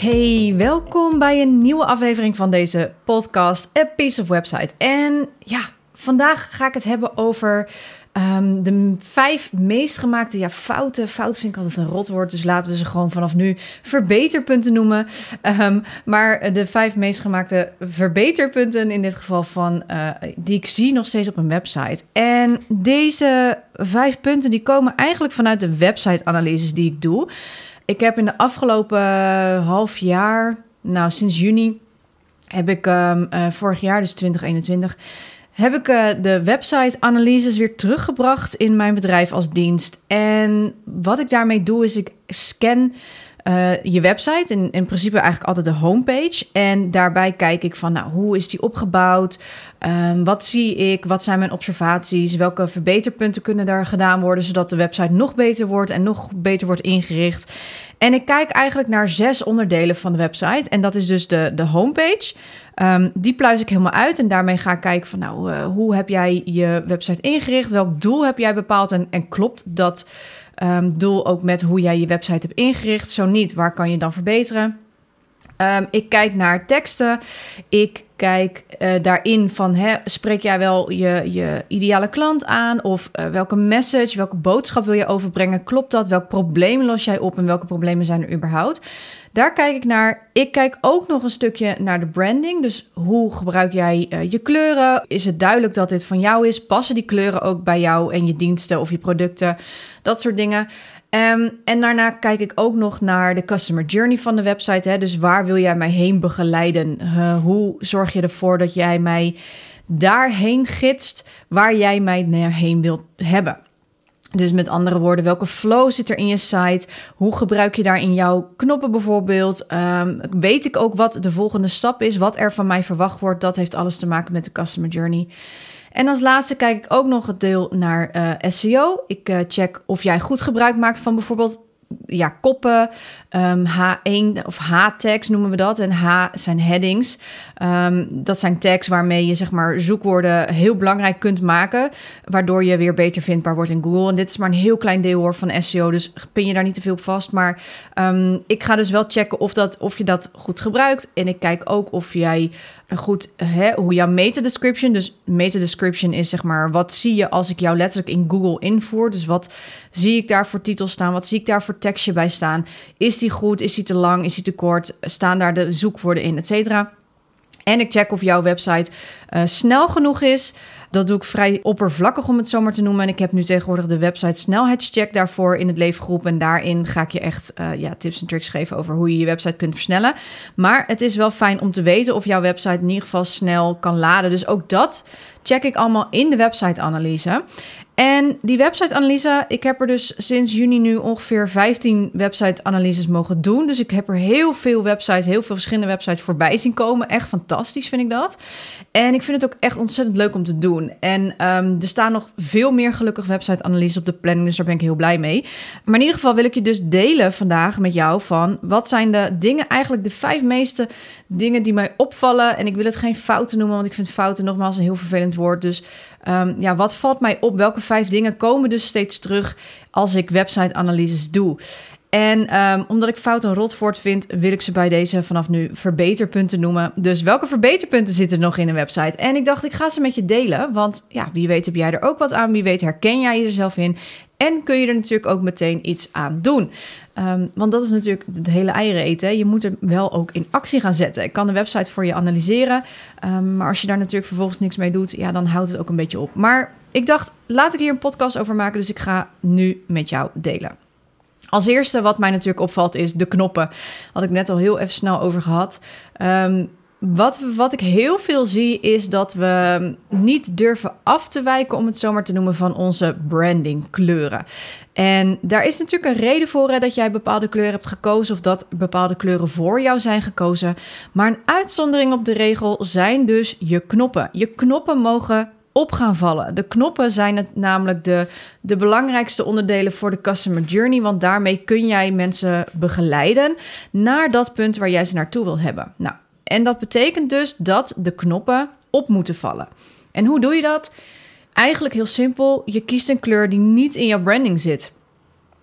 Hey, welkom bij een nieuwe aflevering van deze podcast, A Piece of Website. En ja, vandaag ga ik het hebben over ehm, de vijf meest gemaakte ja, fouten. Fout vind ik altijd een rotwoord, dus laten we ze gewoon vanaf nu verbeterpunten noemen. Ehm, maar de vijf meest gemaakte verbeterpunten in dit geval van uh, die ik zie nog steeds op een website. En deze vijf punten die komen eigenlijk vanuit de website-analyses die ik doe. Ik heb in de afgelopen half jaar, nou sinds juni, heb ik um, uh, vorig jaar, dus 2021, heb ik uh, de website-analyses weer teruggebracht in mijn bedrijf als dienst. En wat ik daarmee doe, is ik scan uh, je website. In, in principe eigenlijk altijd de homepage. En daarbij kijk ik van, nou, hoe is die opgebouwd? Um, wat zie ik? Wat zijn mijn observaties? Welke verbeterpunten kunnen daar gedaan worden, zodat de website nog beter wordt en nog beter wordt ingericht? En ik kijk eigenlijk naar zes onderdelen van de website. En dat is dus de, de homepage. Um, die pluis ik helemaal uit en daarmee ga ik kijken van nou, uh, hoe heb jij je website ingericht? Welk doel heb jij bepaald en, en klopt dat um, doel ook met hoe jij je website hebt ingericht? Zo niet, waar kan je dan verbeteren? Um, ik kijk naar teksten. Ik kijk uh, daarin van, hè, spreek jij wel je, je ideale klant aan? Of uh, welke message, welke boodschap wil je overbrengen? Klopt dat? Welk probleem los jij op en welke problemen zijn er überhaupt? Daar kijk ik naar. Ik kijk ook nog een stukje naar de branding. Dus hoe gebruik jij uh, je kleuren? Is het duidelijk dat dit van jou is? Passen die kleuren ook bij jou en je diensten of je producten? Dat soort dingen. Um, en daarna kijk ik ook nog naar de customer journey van de website. Hè? Dus waar wil jij mij heen begeleiden? Uh, hoe zorg je ervoor dat jij mij daarheen gidst waar jij mij naar heen wilt hebben? Dus met andere woorden, welke flow zit er in je site? Hoe gebruik je daar in jouw knoppen bijvoorbeeld? Um, weet ik ook wat de volgende stap is? Wat er van mij verwacht wordt? Dat heeft alles te maken met de customer journey. En als laatste kijk ik ook nog het deel naar uh, SEO. Ik uh, check of jij goed gebruik maakt van bijvoorbeeld ja, koppen, um, H1 of H-tags noemen we dat. En H zijn headings. Um, dat zijn tags waarmee je zeg maar zoekwoorden heel belangrijk kunt maken, waardoor je weer beter vindbaar wordt in Google. En dit is maar een heel klein deel hoor van SEO, dus pin je daar niet te veel op vast. Maar um, ik ga dus wel checken of, dat, of je dat goed gebruikt. En ik kijk ook of jij goed, hè, hoe jouw meta-description, dus meta-description is zeg maar, wat zie je als ik jou letterlijk in Google invoer? Dus wat zie ik daar voor titels staan? Wat zie ik daar voor tekstje bij staan? Is die goed? Is die te lang? Is die te kort? Staan daar de zoekwoorden in, et cetera? En ik check of jouw website uh, snel genoeg is. Dat doe ik vrij oppervlakkig om het zo maar te noemen. En ik heb nu tegenwoordig de website snelheidscheck daarvoor in het leven geroepen. En daarin ga ik je echt uh, ja, tips en tricks geven over hoe je je website kunt versnellen. Maar het is wel fijn om te weten of jouw website in ieder geval snel kan laden. Dus ook dat check ik allemaal in de website-analyse. En die website-analyse, ik heb er dus sinds juni nu ongeveer 15 website-analyses mogen doen. Dus ik heb er heel veel websites, heel veel verschillende websites voorbij zien komen. Echt fantastisch vind ik dat. En ik vind het ook echt ontzettend leuk om te doen. En um, er staan nog veel meer gelukkig website-analyses op de planning, dus daar ben ik heel blij mee. Maar in ieder geval wil ik je dus delen vandaag met jou van wat zijn de dingen, eigenlijk de vijf meeste dingen die mij opvallen. En ik wil het geen fouten noemen, want ik vind fouten nogmaals een heel vervelend woord. Dus um, ja, wat valt mij op? Welke vijf dingen komen dus steeds terug als ik website-analyses doe? En um, omdat ik fout een rotwoord vind, wil ik ze bij deze vanaf nu verbeterpunten noemen. Dus welke verbeterpunten zitten er nog in een website? En ik dacht, ik ga ze met je delen. Want ja, wie weet heb jij er ook wat aan. Wie weet herken jij jezelf in. En kun je er natuurlijk ook meteen iets aan doen. Um, want dat is natuurlijk het hele eieren eten. Je moet er wel ook in actie gaan zetten. Ik kan de website voor je analyseren. Um, maar als je daar natuurlijk vervolgens niks mee doet, ja, dan houdt het ook een beetje op. Maar ik dacht, laat ik hier een podcast over maken. Dus ik ga nu met jou delen. Als eerste wat mij natuurlijk opvalt is de knoppen. Had ik net al heel even snel over gehad. Um, wat, wat ik heel veel zie is dat we niet durven af te wijken, om het zomaar te noemen, van onze branding kleuren. En daar is natuurlijk een reden voor hè, dat jij bepaalde kleuren hebt gekozen of dat bepaalde kleuren voor jou zijn gekozen. Maar een uitzondering op de regel zijn dus je knoppen. Je knoppen mogen op gaan vallen. De knoppen zijn het namelijk de, de belangrijkste onderdelen voor de customer journey, want daarmee kun jij mensen begeleiden naar dat punt waar jij ze naartoe wil hebben. Nou, en dat betekent dus dat de knoppen op moeten vallen. En hoe doe je dat? Eigenlijk heel simpel. Je kiest een kleur die niet in jouw branding zit.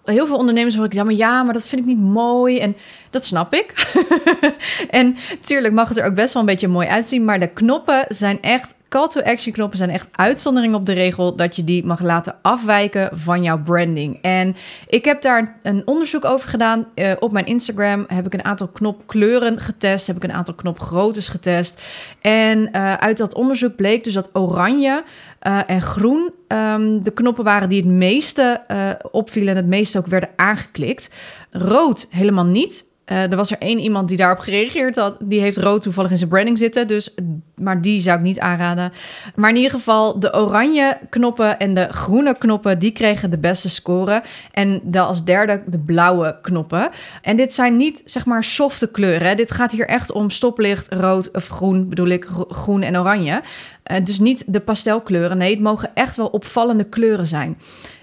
Heel veel ondernemers ik, ja, maar ja, maar dat vind ik niet mooi. En dat snap ik. en tuurlijk mag het er ook best wel een beetje mooi uitzien. Maar de knoppen zijn echt Call to action knoppen zijn echt uitzonderingen op de regel dat je die mag laten afwijken van jouw branding. En ik heb daar een onderzoek over gedaan. Uh, op mijn Instagram heb ik een aantal knopkleuren getest, heb ik een aantal knopgroottes getest. En uh, uit dat onderzoek bleek dus dat oranje uh, en groen um, de knoppen waren die het meeste opvielen en het meeste ook werden aangeklikt. Rood helemaal niet. Uh, er was er één iemand die daarop gereageerd had. Die heeft rood toevallig in zijn branding zitten. Dus, maar die zou ik niet aanraden. Maar in ieder geval, de oranje knoppen en de groene knoppen... die kregen de beste score. En de, als derde de blauwe knoppen. En dit zijn niet, zeg maar, softe kleuren. Dit gaat hier echt om stoplicht, rood of groen, bedoel ik, groen en oranje. Uh, dus niet de pastelkleuren. Nee, het mogen echt wel opvallende kleuren zijn.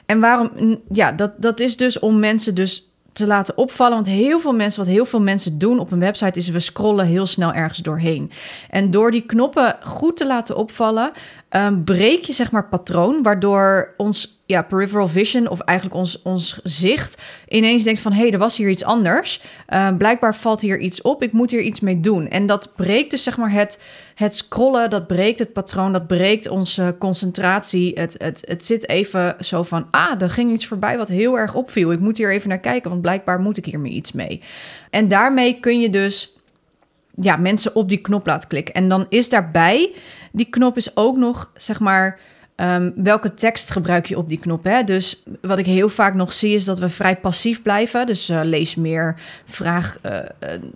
En waarom? Ja, dat, dat is dus om mensen dus te laten opvallen. Want heel veel mensen, wat heel veel mensen doen op een website, is we scrollen heel snel ergens doorheen. En door die knoppen goed te laten opvallen, um, breek je zeg maar patroon, waardoor ons ja, peripheral vision, of eigenlijk ons, ons zicht, ineens denkt van hé, hey, er was hier iets anders. Uh, blijkbaar valt hier iets op, ik moet hier iets mee doen. En dat breekt dus zeg maar het, het scrollen, dat breekt het patroon, dat breekt onze concentratie. Het, het, het zit even zo van, ah, er ging iets voorbij wat heel erg opviel. Ik moet hier even naar kijken, want blijkbaar moet ik hiermee iets mee. En daarmee kun je dus ja, mensen op die knop laten klikken. En dan is daarbij, die knop is ook nog, zeg maar, um, welke tekst gebruik je op die knop. Hè? Dus wat ik heel vaak nog zie, is dat we vrij passief blijven. Dus uh, lees meer, vraag uh,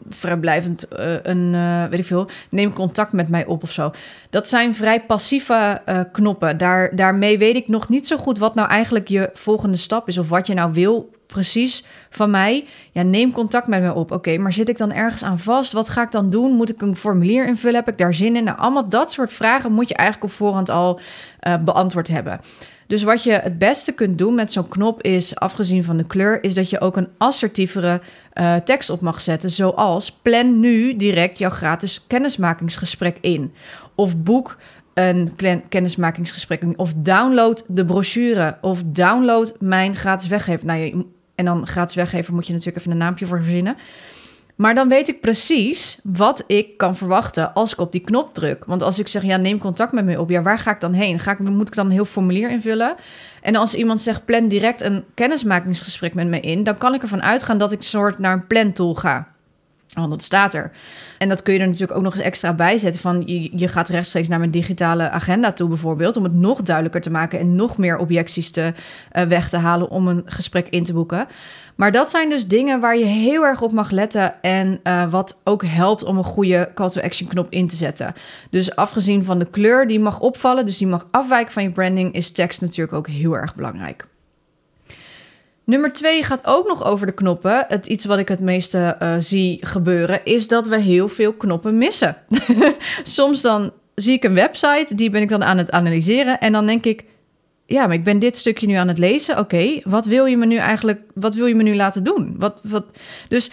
vrijblijvend een, weet ik veel, neem contact met mij op of zo. Dat zijn vrij passieve knoppen. Daar, daarmee weet ik nog niet zo goed wat nou eigenlijk je volgende stap is of wat je nou wil precies van mij. Ja, neem contact met me op. Oké, maar zit ik dan ergens aan vast? Wat ga ik dan doen? Moet ik een formulier invullen? Heb ik daar zin in? Nou, allemaal dat soort vragen moet je eigenlijk op voorhand al uh, beantwoord hebben. Dus wat je het beste kunt doen met zo'n knop is, afgezien van de kleur, is dat je ook een assertievere uh, tekst op mag zetten. Zoals plan nu direct jouw gratis kennismakingsgesprek in. Of boek een kennismakingsgesprek. Of download de brochure. Of download mijn gratis weggever. Nou, en dan gratis weggever moet je natuurlijk even een naampje voor verzinnen. Maar dan weet ik precies wat ik kan verwachten als ik op die knop druk. Want als ik zeg, ja, neem contact met me op. Ja, waar ga ik dan heen? Ga ik, moet ik dan een heel formulier invullen? En als iemand zegt, plan direct een kennismakingsgesprek met me in... dan kan ik ervan uitgaan dat ik soort naar een plantool ga. Want dat staat er. En dat kun je er natuurlijk ook nog eens extra bij zetten. Van je, je gaat rechtstreeks naar mijn digitale agenda toe, bijvoorbeeld. Om het nog duidelijker te maken en nog meer objecties te, uh, weg te halen om een gesprek in te boeken. Maar dat zijn dus dingen waar je heel erg op mag letten. En uh, wat ook helpt om een goede call to action knop in te zetten. Dus afgezien van de kleur die mag opvallen, dus die mag afwijken van je branding, is tekst natuurlijk ook heel erg belangrijk. Nummer twee gaat ook nog over de knoppen. Het iets wat ik het meeste uh, zie gebeuren, is dat we heel veel knoppen missen. Soms dan zie ik een website, die ben ik dan aan het analyseren. En dan denk ik, ja, maar ik ben dit stukje nu aan het lezen. Oké, wat wil je me nu eigenlijk, wat wil je me nu laten doen? Wat, wat, dus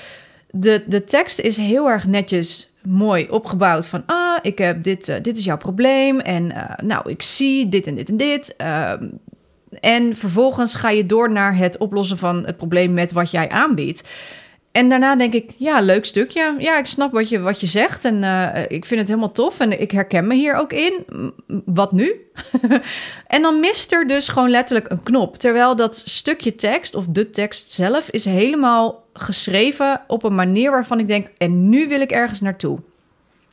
de, de tekst is heel erg netjes mooi opgebouwd van ah, ik heb dit, uh, dit is jouw probleem en uh, nou, ik zie dit en dit en dit. Uh, en vervolgens ga je door naar het oplossen van het probleem met wat jij aanbiedt. En daarna denk ik, ja, leuk stukje. Ja, ik snap wat je, wat je zegt en uh, ik vind het helemaal tof en ik herken me hier ook in. Wat nu? en dan mist er dus gewoon letterlijk een knop. Terwijl dat stukje tekst of de tekst zelf is helemaal geschreven op een manier waarvan ik denk, en nu wil ik ergens naartoe.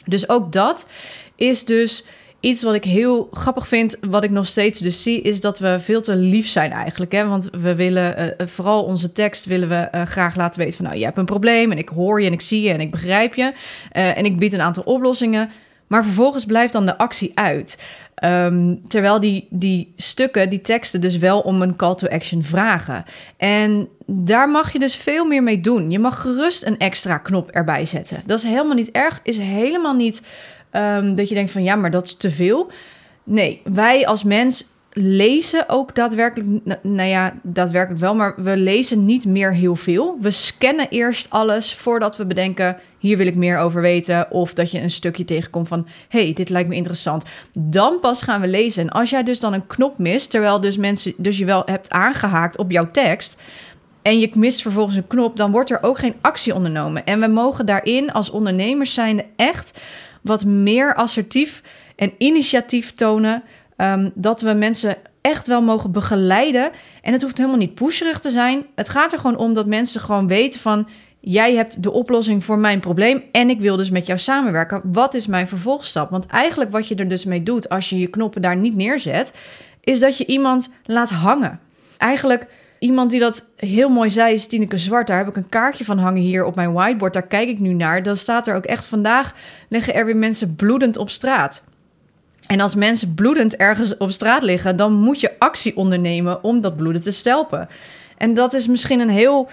Dus ook dat is dus iets wat ik heel grappig vind, wat ik nog steeds dus zie, is dat we veel te lief zijn eigenlijk. Hè? Want we willen, uh, vooral onze tekst willen we uh, graag laten weten van, nou, je hebt een probleem en ik hoor je en ik zie je en ik begrijp je. En ik bied een aantal oplossingen. Maar vervolgens blijft dan de actie uit. Um, terwijl die, die stukken, die teksten dus wel om een call to action vragen. En daar mag je dus veel meer mee doen. Je mag gerust een extra knop erbij zetten. Dat is helemaal niet erg, is helemaal niet um, dat je denkt van ja, maar dat is te veel. Nee, wij als mens lezen ook daadwerkelijk, nou ja, daadwerkelijk wel, maar we lezen niet meer heel veel. We scannen eerst alles voordat we bedenken, hier wil ik meer over weten. Of dat je een stukje tegenkomt van, hey, dit lijkt me interessant. Dan pas gaan we lezen. En als jij dus dan een knop mist, terwijl dus mensen, dus je wel hebt aangehaakt op jouw tekst, en je mist vervolgens een knop, dan wordt er ook geen actie ondernomen. En we mogen daarin als ondernemers zijn echt wat meer assertief en initiatief tonen Ehm, dat we mensen echt wel mogen begeleiden. En het hoeft helemaal niet pusherig te zijn. Het gaat er gewoon om dat mensen gewoon weten van... jij hebt de oplossing voor mijn probleem en ik wil dus met jou samenwerken. Wat is mijn vervolgstap? Want eigenlijk wat je er dus mee doet als je je knoppen daar niet neerzet... is dat je iemand laat hangen. Eigenlijk... Iemand die dat heel mooi zei is Tineke Zwart. Daar heb ik een kaartje van hangen hier op mijn whiteboard. Daar kijk ik nu naar. Dan staat er ook echt vandaag liggen er weer mensen bloedend op straat. En als mensen bloedend ergens op straat liggen, dan moet je actie ondernemen om dat bloeden te stelpen. En dat is misschien een heel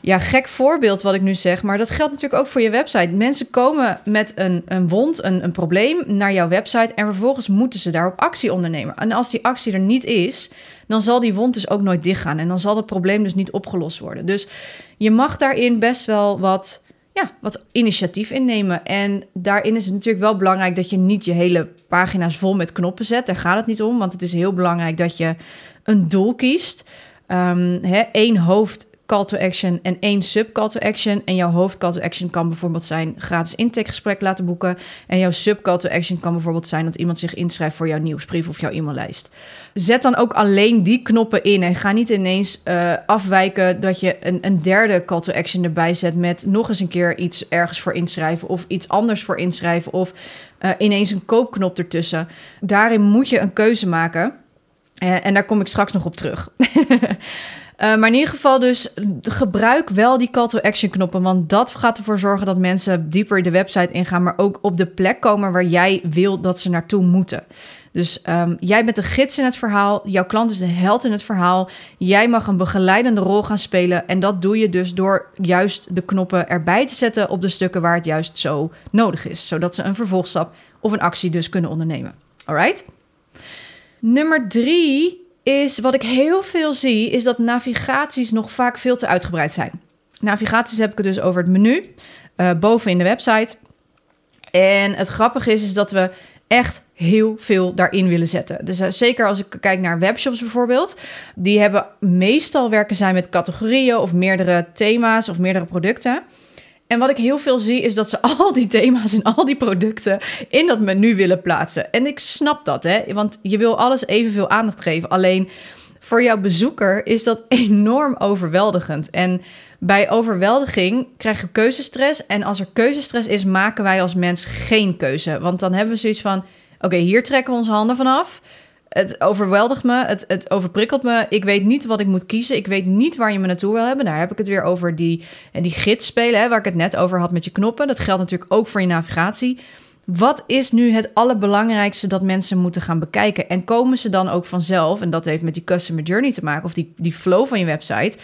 ja, gek voorbeeld wat ik nu zeg, maar dat geldt natuurlijk ook voor je website. Mensen komen met een, een wond, een, een probleem naar jouw website en vervolgens moeten ze daarop actie ondernemen. En als die actie er niet is, dan zal die wond dus ook nooit dichtgaan en dan zal het probleem dus niet opgelost worden. Dus je mag daarin best wel wat ja, wat initiatief innemen. En daarin is het natuurlijk wel belangrijk dat je niet je hele pagina's vol met knoppen zet. Daar gaat het niet om, want het is heel belangrijk dat je een doel kiest. Um, hè, één hoofd call to action en één sub call to action. En jouw hoofd call to action kan bijvoorbeeld zijn gratis intakegesprek laten boeken. En jouw sub call to action kan bijvoorbeeld zijn dat iemand zich inschrijft voor jouw nieuwsbrief of jouw e-maillijst. Zet dan ook alleen die knoppen in en ga niet ineens uh, afwijken dat je een, een derde call to action erbij zet met nog eens een keer iets ergens voor inschrijven of iets anders voor inschrijven of uh, ineens een koopknop ertussen. Daarin moet je een keuze maken. Uh, en daar kom ik straks nog op terug. Uh, maar in ieder geval dus gebruik wel die call to action knoppen. Want dat gaat ervoor zorgen dat mensen dieper de website ingaan. Maar ook op de plek komen waar jij wil dat ze naartoe moeten. Dus um, jij bent de gids in het verhaal. Jouw klant is de held in het verhaal. Jij mag een begeleidende rol gaan spelen. En dat doe je dus door juist de knoppen erbij te zetten op de stukken waar het juist zo nodig is. Zodat ze een vervolgstap of een actie dus kunnen ondernemen. Alright? Nummer drie is wat ik heel veel zie, is dat navigaties nog vaak veel te uitgebreid zijn. Navigaties heb ik het dus over het menu, uh, boven in de website. En het grappige is, is dat we echt heel veel daarin willen zetten. Dus uh, zeker als ik kijk naar webshops bijvoorbeeld, die hebben meestal werken zijn met categorieën of meerdere thema's of meerdere producten. En wat ik heel veel zie is dat ze al die thema's en al die producten in dat menu willen plaatsen. En ik snap dat, hè? Want je wil alles evenveel aandacht geven. Alleen voor jouw bezoeker is dat enorm overweldigend. En bij overweldiging krijg je keuzestress. En als er keuzestress is, maken wij als mens geen keuze. Want dan hebben we zoiets van: oké, hier trekken we onze handen vanaf. Het overweldigt me, het, het overprikkelt me. Ik weet niet wat ik moet kiezen. Ik weet niet waar je me naartoe wil hebben. Daar heb ik het weer over die, die gids spelen, hè, waar ik het net over had met je knoppen. Dat geldt natuurlijk ook voor je navigatie. Wat is nu het allerbelangrijkste dat mensen moeten gaan bekijken? En komen ze dan ook vanzelf, en dat heeft met die customer journey te maken, of die, die flow van je website,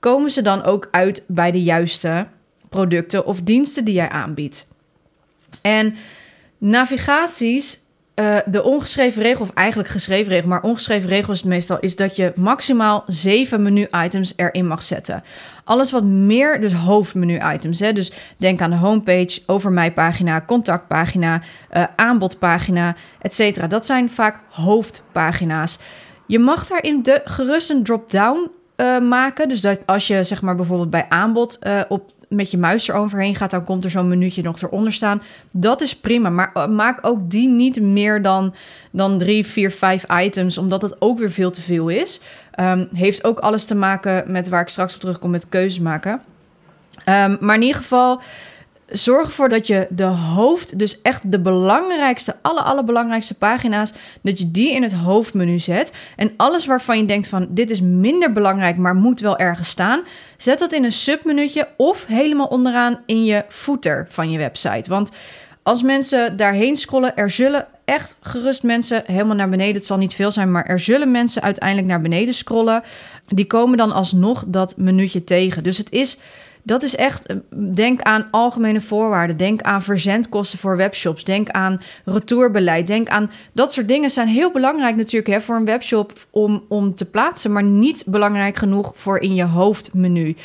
komen ze dan ook uit bij de juiste producten of diensten die jij aanbiedt? En navigaties uh, de ongeschreven regel, of eigenlijk geschreven regel, maar ongeschreven regel is het meestal, is dat je maximaal zeven menu-items erin mag zetten. Alles wat meer, dus hoofdmenu-items. Hè? Dus denk aan de homepage, over mij pagina, contactpagina, uh, aanbodpagina, etc. Dat zijn vaak hoofdpagina's. Je mag daarin de, gerust een drop-down uh, maken. Dus dat als je zeg maar bijvoorbeeld bij aanbod op met je muis eroverheen gaat, dan komt er zo'n minuutje nog eronder staan. Dat is prima, maar eh, maak ook die niet meer dan, dan drie, vier, vijf items, omdat het ook weer veel te veel is. Um, heeft ook alles te maken met waar ik straks op terugkom met keuzes maken. Um, maar in ieder geval, zorg ervoor dat je de hoofd, dus echt de belangrijkste, alle allerbelangrijkste pagina's, dat je die in het hoofdmenu zet. En alles waarvan je denkt van dit is minder belangrijk, maar moet wel ergens staan, zet dat in een submenuutje of helemaal onderaan in je footer van je website. Want als mensen daarheen scrollen, er zullen echt gerust mensen helemaal naar beneden. Het zal niet veel zijn, maar er zullen mensen uiteindelijk naar beneden scrollen. Die komen dan alsnog dat minuutje tegen. Dus het is dat is echt, eh, denk aan algemene voorwaarden. Denk aan verzendkosten voor webshops. Denk aan retourbeleid. Denk aan dat soort dingen zijn heel belangrijk natuurlijk hè, voor een webshop om, om te plaatsen, maar niet belangrijk genoeg voor in je hoofdmenu.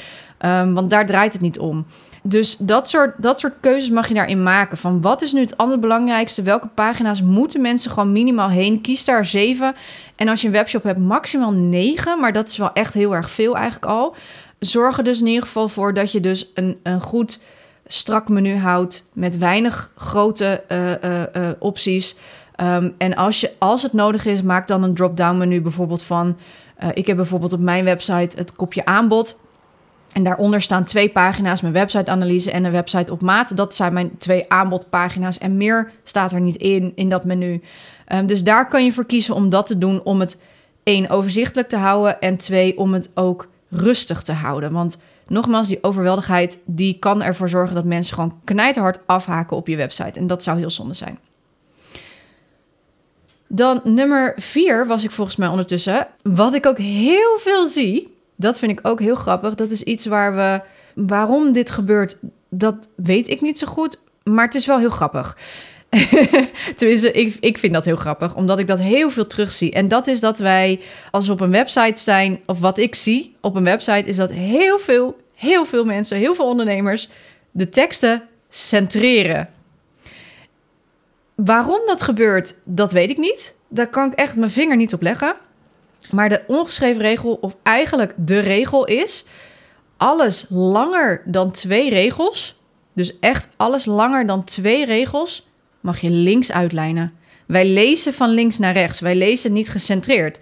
Um, want daar draait het niet om. Dus dat soort, dat soort keuzes mag je daarin maken. Van wat is nu het allerbelangrijkste? Welke pagina's moeten mensen gewoon minimaal heen? Kies daar zeven. En als je een webshop hebt, maximaal negen. Maar dat is wel echt heel erg veel eigenlijk al zorg er dus in ieder geval voor dat je dus een, een goed strak menu houdt met weinig grote uh, uh, uh, opties. Um, en als, je, als het nodig is, maak dan een drop-down menu bijvoorbeeld van... ik heb bijvoorbeeld op mijn website het kopje aanbod. En daaronder staan twee pagina's, mijn website-analyse en een website op maat. Dat zijn mijn twee aanbodpagina's en meer staat er niet in, in dat menu. Um, dus daar kan je voor kiezen om dat te doen, om het één overzichtelijk te houden... en twee, om het ook rustig te houden. Want nogmaals, die overweldigheid die kan ervoor zorgen dat mensen gewoon knijterhard afhaken op je website. En dat zou heel zonde zijn. Dan nummer vier was ik volgens mij ondertussen. Wat ik ook heel veel zie, dat vind ik ook heel grappig. Dat is iets waar we. Waarom dit gebeurt, dat weet ik niet zo goed. Maar het is wel heel grappig. Tenminste, ik, ik vind dat heel grappig, omdat ik dat heel veel terugzie. En dat is dat wij, als we op een website zijn, of wat ik zie op een website, is dat heel veel, heel veel mensen, heel veel ondernemers de teksten centreren. Waarom dat gebeurt, dat weet ik niet. Daar kan ik echt mijn vinger niet op leggen. Maar de ongeschreven regel, of eigenlijk de regel is: alles langer dan twee regels, dus echt alles langer dan twee regels, mag je links uitlijnen. Wij lezen van links naar rechts. Wij lezen niet gecentreerd.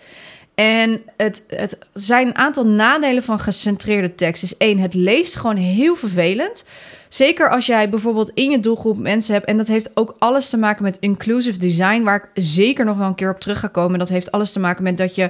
En het, het zijn een aantal nadelen van gecentreerde tekst. Is één, het leest gewoon heel vervelend. Zeker als jij bijvoorbeeld in je doelgroep mensen hebt. En dat heeft ook alles te maken met inclusive design. Waar ik zeker nog wel een keer op terug ga komen. Dat heeft alles te maken met dat je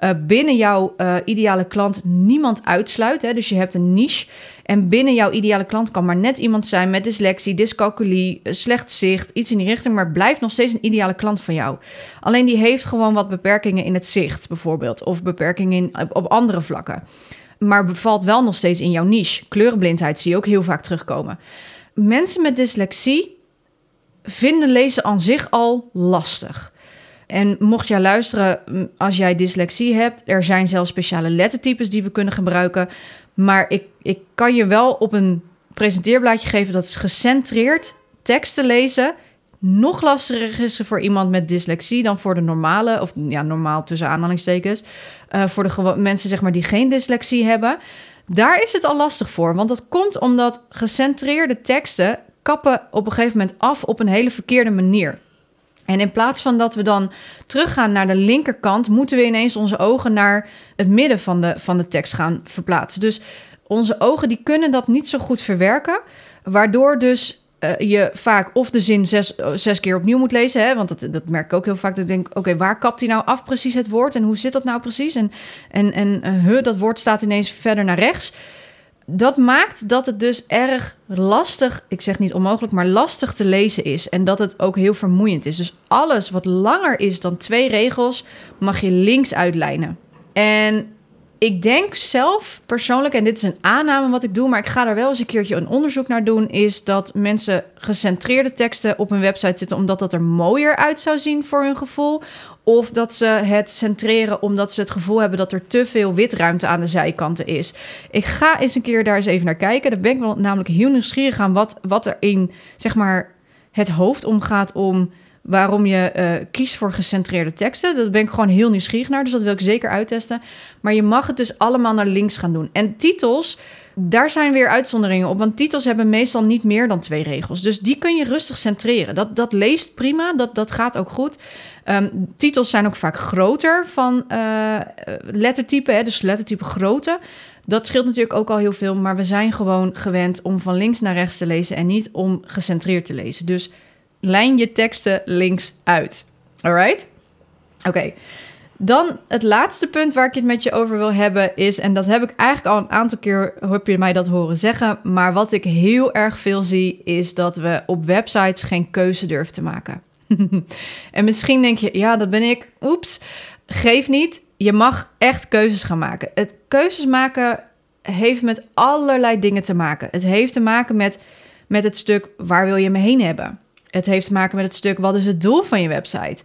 uh, binnen jouw uh, ideale klant niemand uitsluit. Hè? Dus je hebt een niche. En binnen jouw ideale klant kan maar net iemand zijn met dyslexie, dyscalculie, slecht zicht, iets in die richting, maar blijft nog steeds een ideale klant van jou. Alleen die heeft gewoon wat beperkingen in het zicht, bijvoorbeeld, of beperkingen in, op andere vlakken. Maar bevalt wel nog steeds in jouw niche. Kleurenblindheid zie je ook heel vaak terugkomen. Mensen met dyslexie vinden lezen aan zich al lastig. En mocht jij luisteren, als jij dyslexie hebt, er zijn zelfs speciale lettertypes die we kunnen gebruiken. Maar ik, ik kan je wel op een presenteerblaadje geven dat is gecentreerd teksten lezen nog lastiger is voor iemand met dyslexie dan voor de normale, of ja, normaal tussen aanhalingstekens, uh, voor de mensen zeg maar die geen dyslexie hebben. Daar is het al lastig voor, want dat komt omdat gecentreerde teksten kappen op een gegeven moment af op een hele verkeerde manier. En in plaats van dat we dan teruggaan naar de linkerkant, moeten we ineens onze ogen naar het midden van de, van de tekst gaan verplaatsen. Dus onze ogen die kunnen dat niet zo goed verwerken, waardoor dus uh, je vaak of de zin zes, zes keer opnieuw moet lezen. Hè? Want dat, dat merk ik ook heel vaak. Dat ik denk, oké, waar kapt hij nou af precies het woord? En hoe zit dat nou precies? En, en, en huh, dat woord staat ineens verder naar rechts dat maakt dat het dus erg lastig, ik zeg niet onmogelijk, maar lastig te lezen is. En dat het ook heel vermoeiend is. Dus alles wat langer is dan twee regels, mag je links uitlijnen. En ik denk zelf persoonlijk, en dit is een aanname wat ik doe, maar ik ga er wel eens een keertje een onderzoek naar doen, is dat mensen gecentreerde teksten op hun website zitten omdat dat er mooier uit zou zien voor hun gevoel. Of dat ze het centreren omdat ze het gevoel hebben dat er te veel witruimte aan de zijkanten is. Ik ga eens een keer daar eens even naar kijken. Daar ben ik wel namelijk heel nieuwsgierig aan wat, wat er in zeg maar, het hoofd omgaat om waarom je uh, kiest voor gecentreerde teksten. Dat ben ik gewoon heel nieuwsgierig naar, dus dat wil ik zeker uittesten. Maar je mag het dus allemaal naar links gaan doen. En titels, daar zijn weer uitzonderingen op, want titels hebben meestal niet meer dan twee regels. Dus die kun je rustig centreren. Dat, dat leest prima, dat, dat gaat ook goed. Um, titels zijn ook vaak groter van uh, lettertype, hè, dus lettertype grootte. Dat scheelt natuurlijk ook al heel veel, maar we zijn gewoon gewend om van links naar rechts te lezen en niet om gecentreerd te lezen. Dus lijn je teksten links uit. Alright? Oké. Dan het laatste punt waar ik het met je over wil hebben is, en dat heb ik eigenlijk al een aantal keer, heb je mij dat horen zeggen, maar wat ik heel erg veel zie is dat we op websites geen keuze durven te maken. en misschien denk je, ja, dat ben ik. Oeps. Geef niet. Je mag echt keuzes gaan maken. Het keuzes maken heeft met allerlei dingen te maken. Het heeft te maken met, met het stuk waar wil je me heen hebben. Het heeft te maken met het stuk wat is het doel van je website.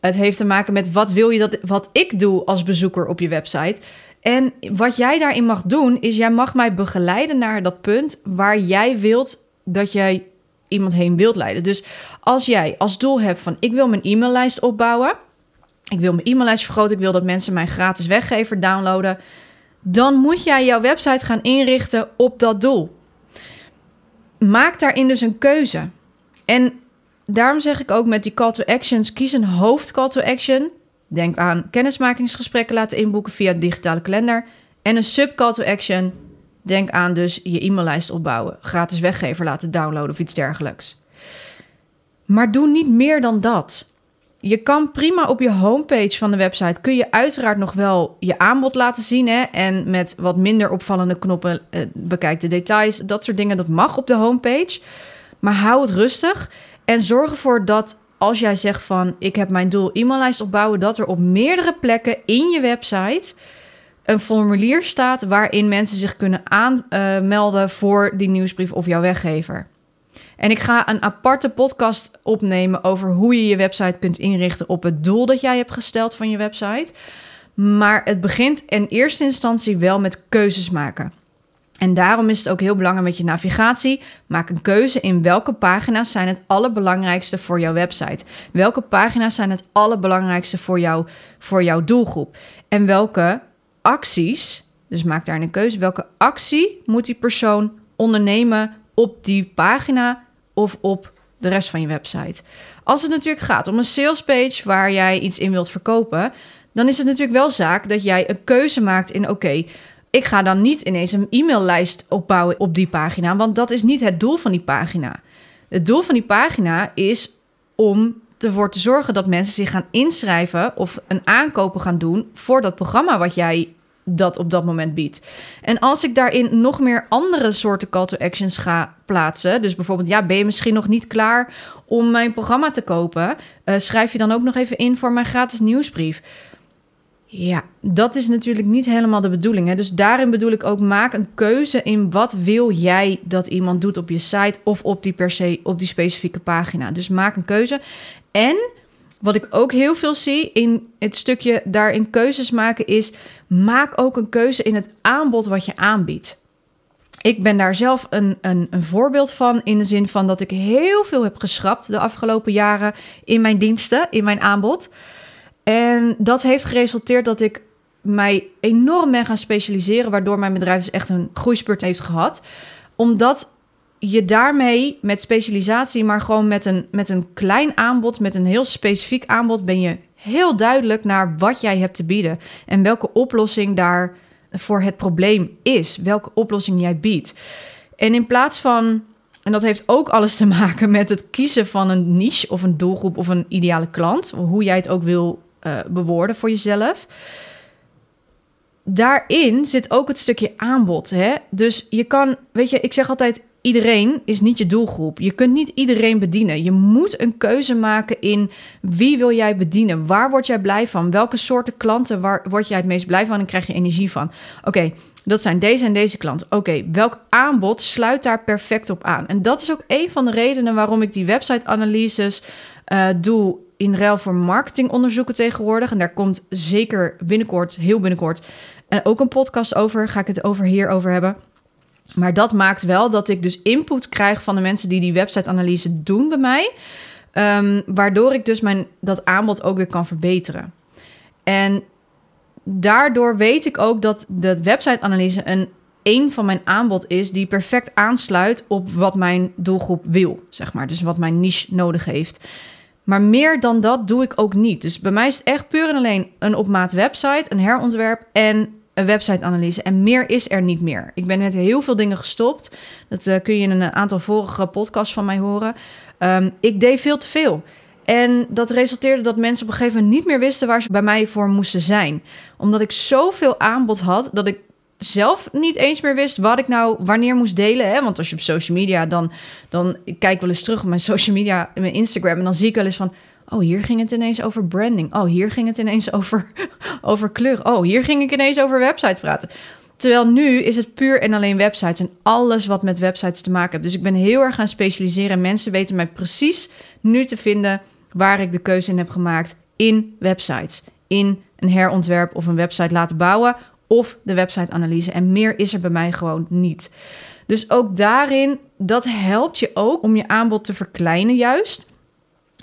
Het heeft te maken met wat wil je dat wat ik doe als bezoeker op je website. En wat jij daarin mag doen is jij mag mij begeleiden naar dat punt waar jij wilt dat jij iemand heen wilt leiden. Dus als jij als doel hebt van ik wil mijn e-maillijst opbouwen, ik wil mijn e-maillijst vergroten, ik wil dat mensen mijn gratis weggever downloaden, dan moet jij jouw website gaan inrichten op dat doel. Maak daarin dus een keuze. En daarom zeg ik ook met die call to actions, kies een hoofd call to action. Denk aan kennismakingsgesprekken laten inboeken via de digitale kalender. En een sub call to action. Denk aan dus je e-maillijst opbouwen, gratis weggever laten downloaden of iets dergelijks. Maar doe niet meer dan dat. Je kan prima op je homepage van de website kun je uiteraard nog wel je aanbod laten zien. Hè? En met wat minder opvallende knoppen eh, bekijk de details. Dat soort dingen, dat mag op de homepage. Maar hou het rustig en zorg ervoor dat als jij zegt van ik heb mijn doel e-maillijst opbouwen, dat er op meerdere plekken in je website een formulier staat waarin mensen zich kunnen aanmelden voor die nieuwsbrief of jouw weggever. En ik ga een aparte podcast opnemen over hoe je je website kunt inrichten op het doel dat jij hebt gesteld van je website. Maar het begint in eerste instantie wel met keuzes maken. En daarom is het ook heel belangrijk met je navigatie. Maak een keuze in welke pagina's zijn het allerbelangrijkste voor jouw website. Welke pagina's zijn het allerbelangrijkste voor, jou, voor jouw doelgroep. En welke acties, dus maak daar een keuze, welke actie moet die persoon ondernemen op die pagina of op de rest van je website. Als het natuurlijk gaat om een salespage waar jij iets in wilt verkopen, dan is het natuurlijk wel zaak dat jij een keuze maakt in oké, ik ga dan niet ineens een e-maillijst opbouwen op die pagina, want dat is niet het doel van die pagina. Het doel van die pagina is om ervoor te zorgen dat mensen zich gaan inschrijven of een aankopen gaan doen voor dat programma wat jij dat op dat moment biedt. En als ik daarin nog meer andere soorten call to actions ga plaatsen, dus bijvoorbeeld, ja, ben je misschien nog niet klaar om mijn programma te kopen? Uh, schrijf je dan ook nog even in voor mijn gratis nieuwsbrief. Ja, dat is natuurlijk niet helemaal de bedoeling. Hè? Dus daarin bedoel ik ook, maak een keuze in wat wil jij dat iemand doet op je site of op die per se op die specifieke pagina. Dus maak een keuze. En wat ik ook heel veel zie in het stukje daarin keuzes maken is, maak ook een keuze in het aanbod wat je aanbiedt. Ik ben daar zelf een, een, een voorbeeld van in de zin van dat ik heel veel heb geschrapt de afgelopen jaren in mijn diensten, in mijn aanbod. En dat heeft geresulteerd dat ik mij enorm ben gaan specialiseren, waardoor mijn bedrijf dus echt een groeispurt heeft gehad. Omdat je daarmee met specialisatie, maar gewoon met een, met een klein aanbod, met een heel specifiek aanbod, ben je heel duidelijk naar wat jij hebt te bieden en welke oplossing daar voor het probleem is, welke oplossing jij biedt. En in plaats van, en dat heeft ook alles te maken met het kiezen van een niche of een doelgroep of een ideale klant, hoe jij het ook wil uh, bewoorden voor jezelf. Daarin zit ook het stukje aanbod. Hè? Dus je kan, weet je, ik zeg altijd: iedereen is niet je doelgroep. Je kunt niet iedereen bedienen. Je moet een keuze maken in wie wil jij bedienen? Waar word jij blij van? Welke soorten klanten waar word jij het meest blij van en krijg je energie van? Oké, dat zijn deze en deze klanten. Oké, welk aanbod sluit daar perfect op aan? En dat is ook een van de redenen waarom ik die website-analyses uh, doe in ruil voor marketingonderzoeken tegenwoordig. En daar komt zeker binnenkort, heel binnenkort, en ook een podcast over. Ga ik het over hier over hebben. Maar dat maakt wel dat ik dus input krijg van de mensen die die website-analyse doen bij mij. Ehm, waardoor ik dus mijn, dat aanbod ook weer kan verbeteren. En daardoor weet ik ook dat de website-analyse een, een van mijn aanbod is die perfect aansluit op wat mijn doelgroep wil, zeg maar. Dus wat mijn niche nodig heeft. Maar meer dan dat doe ik ook niet. Dus bij mij is het echt puur en alleen een op maat website, een herontwerp en een website-analyse. En meer is er niet meer. Ik ben met heel veel dingen gestopt. Dat eh, kun je in een aantal vorige podcasts van mij horen. Ehm, ik deed veel te veel. En dat resulteerde dat mensen op een gegeven moment niet meer wisten waar ze bij mij voor moesten zijn. Omdat ik zoveel aanbod had dat ik zelf niet eens meer wist wat ik nou wanneer moest delen. Hè? Want als je op social media dan, dan ik kijk wel eens terug op mijn social media, mijn Instagram, en dan zie ik wel eens van. Oh, hier ging het ineens over branding. Oh, hier ging het ineens over, over kleur. Oh, hier ging ik ineens over websites praten. Terwijl nu is het puur en alleen websites en alles wat met websites te maken heeft. Dus ik ben heel erg gaan specialiseren. Mensen weten mij precies nu te vinden waar ik de keuze in heb gemaakt in websites. In een herontwerp of een website laten bouwen of de website-analyse. En meer is er bij mij gewoon niet. Dus ook daarin, dat helpt je ook om je aanbod te verkleinen juist.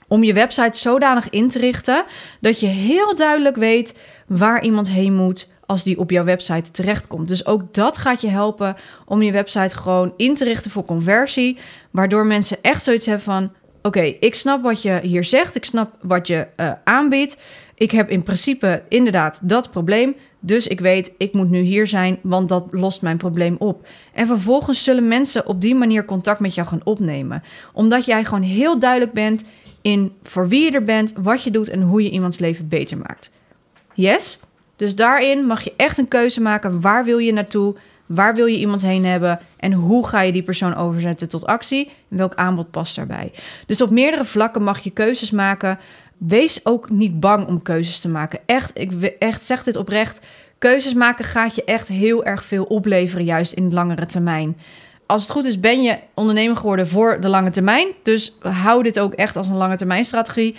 Om je website zodanig in te richten dat je heel duidelijk weet waar iemand heen moet als die op jouw website terechtkomt. Dus ook dat gaat je helpen om je website gewoon in te richten voor conversie, waardoor mensen echt zoiets hebben van: oké, ik snap wat je hier zegt, ik snap wat je uh, aanbiedt. Ik heb in principe inderdaad dat probleem. Dus ik weet, ik moet nu hier zijn, want dat lost mijn probleem op. En vervolgens zullen mensen op die manier contact met jou gaan opnemen. Omdat jij gewoon heel duidelijk bent in voor wie je er bent, wat je doet en hoe je iemands leven beter maakt. Yes? Dus daarin mag je echt een keuze maken. Waar wil je naartoe? Waar wil je iemand heen hebben? En hoe ga je die persoon overzetten tot actie? En welk aanbod past daarbij? Dus op meerdere vlakken mag je keuzes maken. Wees ook niet bang om keuzes te maken. Echt, ik echt zeg dit oprecht. Keuzes maken gaat je echt heel erg veel opleveren, juist in de langere termijn. Als het goed is, ben je ondernemer geworden voor de lange termijn. Dus hou dit ook echt als een lange termijn strategie.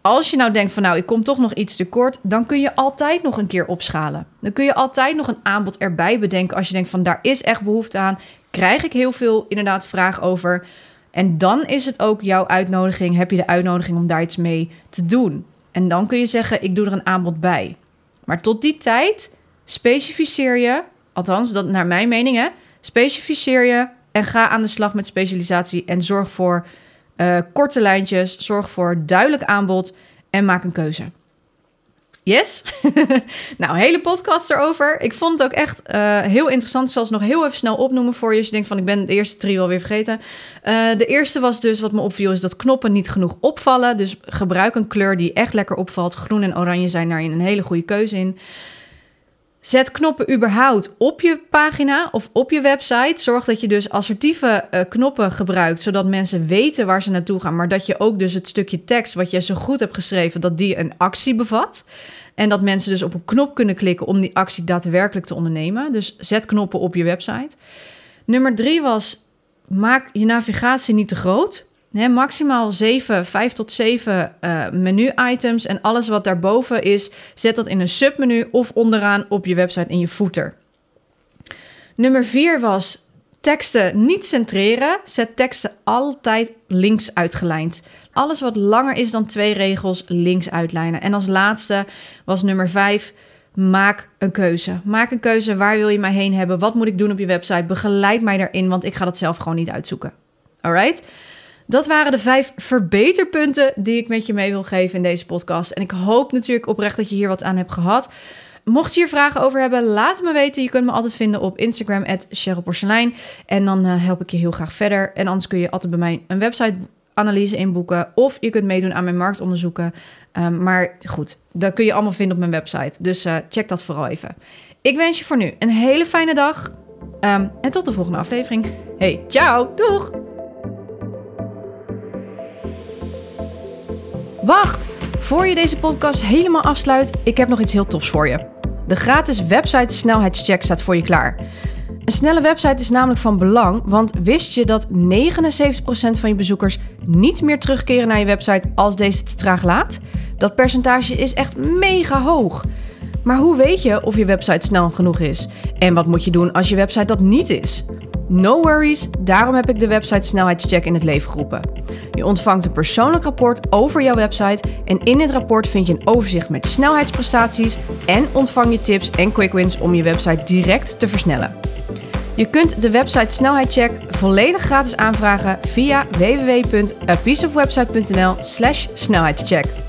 Als je nou denkt van nou, ik kom toch nog iets tekort, dan kun je altijd nog een keer opschalen. Dan kun je altijd nog een aanbod erbij bedenken als je denkt van daar is echt behoefte aan. Krijg ik heel veel inderdaad vraag over. En dan is het ook jouw uitnodiging, heb je de uitnodiging om daar iets mee te doen. En dan kun je zeggen, ik doe er een aanbod bij. Maar tot die tijd specificeer je, althans dat naar mijn mening hè, specificeer je en ga aan de slag met specialisatie en zorg voor uh, korte lijntjes, zorg voor duidelijk aanbod en maak een keuze. Yes? nou, hele podcast erover. Ik vond het ook echt uh, heel interessant. Ik zal ze nog heel even snel opnoemen voor je. Als je denkt van, ik ben de eerste drie alweer vergeten. Uh, de eerste was dus, wat me opviel, is dat knoppen niet genoeg opvallen. Dus gebruik een kleur die echt lekker opvalt. Groen en oranje zijn daarin een hele goede keuze in. Zet knoppen überhaupt op je pagina of op je website. Zorg dat je dus assertieve uh, knoppen gebruikt, zodat mensen weten waar ze naartoe gaan. Maar dat je ook dus het stukje tekst wat je zo goed hebt geschreven, dat die een actie bevat. En dat mensen dus op een knop kunnen klikken om die actie daadwerkelijk te ondernemen. Dus zet knoppen op je website. Nummer drie was, maak je navigatie niet te groot. Maximaal 7, 5 tot 7 uh, menu-items. En alles wat daarboven is, zet dat in een submenu of onderaan op je website in je footer. Nummer 4 was teksten niet centreren. Zet teksten altijd links uitgelijnd. Alles wat langer is dan twee regels, links uitlijnen. En als laatste was nummer 5. Maak een keuze. Maak een keuze. Waar wil je mij heen hebben? Wat moet ik doen op je website? Begeleid mij daarin, want ik ga dat zelf gewoon niet uitzoeken. Alright? Dat waren de vijf verbeterpunten die ik met je mee wil geven in deze podcast. En ik hoop natuurlijk oprecht dat je hier wat aan hebt gehad. Mocht je hier vragen over hebben, laat me weten. Je kunt me altijd vinden op Instagram, Porcelein. En dan uh, help ik je heel graag verder. En anders kun je altijd bij mij een website-analyse inboeken. Of je kunt meedoen aan mijn marktonderzoeken. Um, maar goed, dat kun je allemaal vinden op mijn website. Dus uh, check dat vooral even. Ik wens je voor nu een hele fijne dag. Um, en tot de volgende aflevering. Hey, ciao, doeg! Wacht! Voor je deze podcast helemaal afsluit, ik heb nog iets heel tofs voor je. De gratis website snelheidscheck staat voor je klaar. Een snelle website is namelijk van belang, want wist je dat 79% van je bezoekers niet meer terugkeren naar je website als deze te traag laat? Dat percentage is echt mega hoog. Maar hoe weet je of je website snel genoeg is? En wat moet je doen als je website dat niet is? No worries, daarom heb ik de website snelheidscheck in het leven geroepen. Je ontvangt een persoonlijk rapport over jouw website en in dit rapport vind je een overzicht met snelheidsprestaties en ontvang je tips en quick wins om je website direct te versnellen. Je kunt de website snelheidscheck volledig gratis aanvragen via www.apieceofwebsite.nl/snelheidscheck.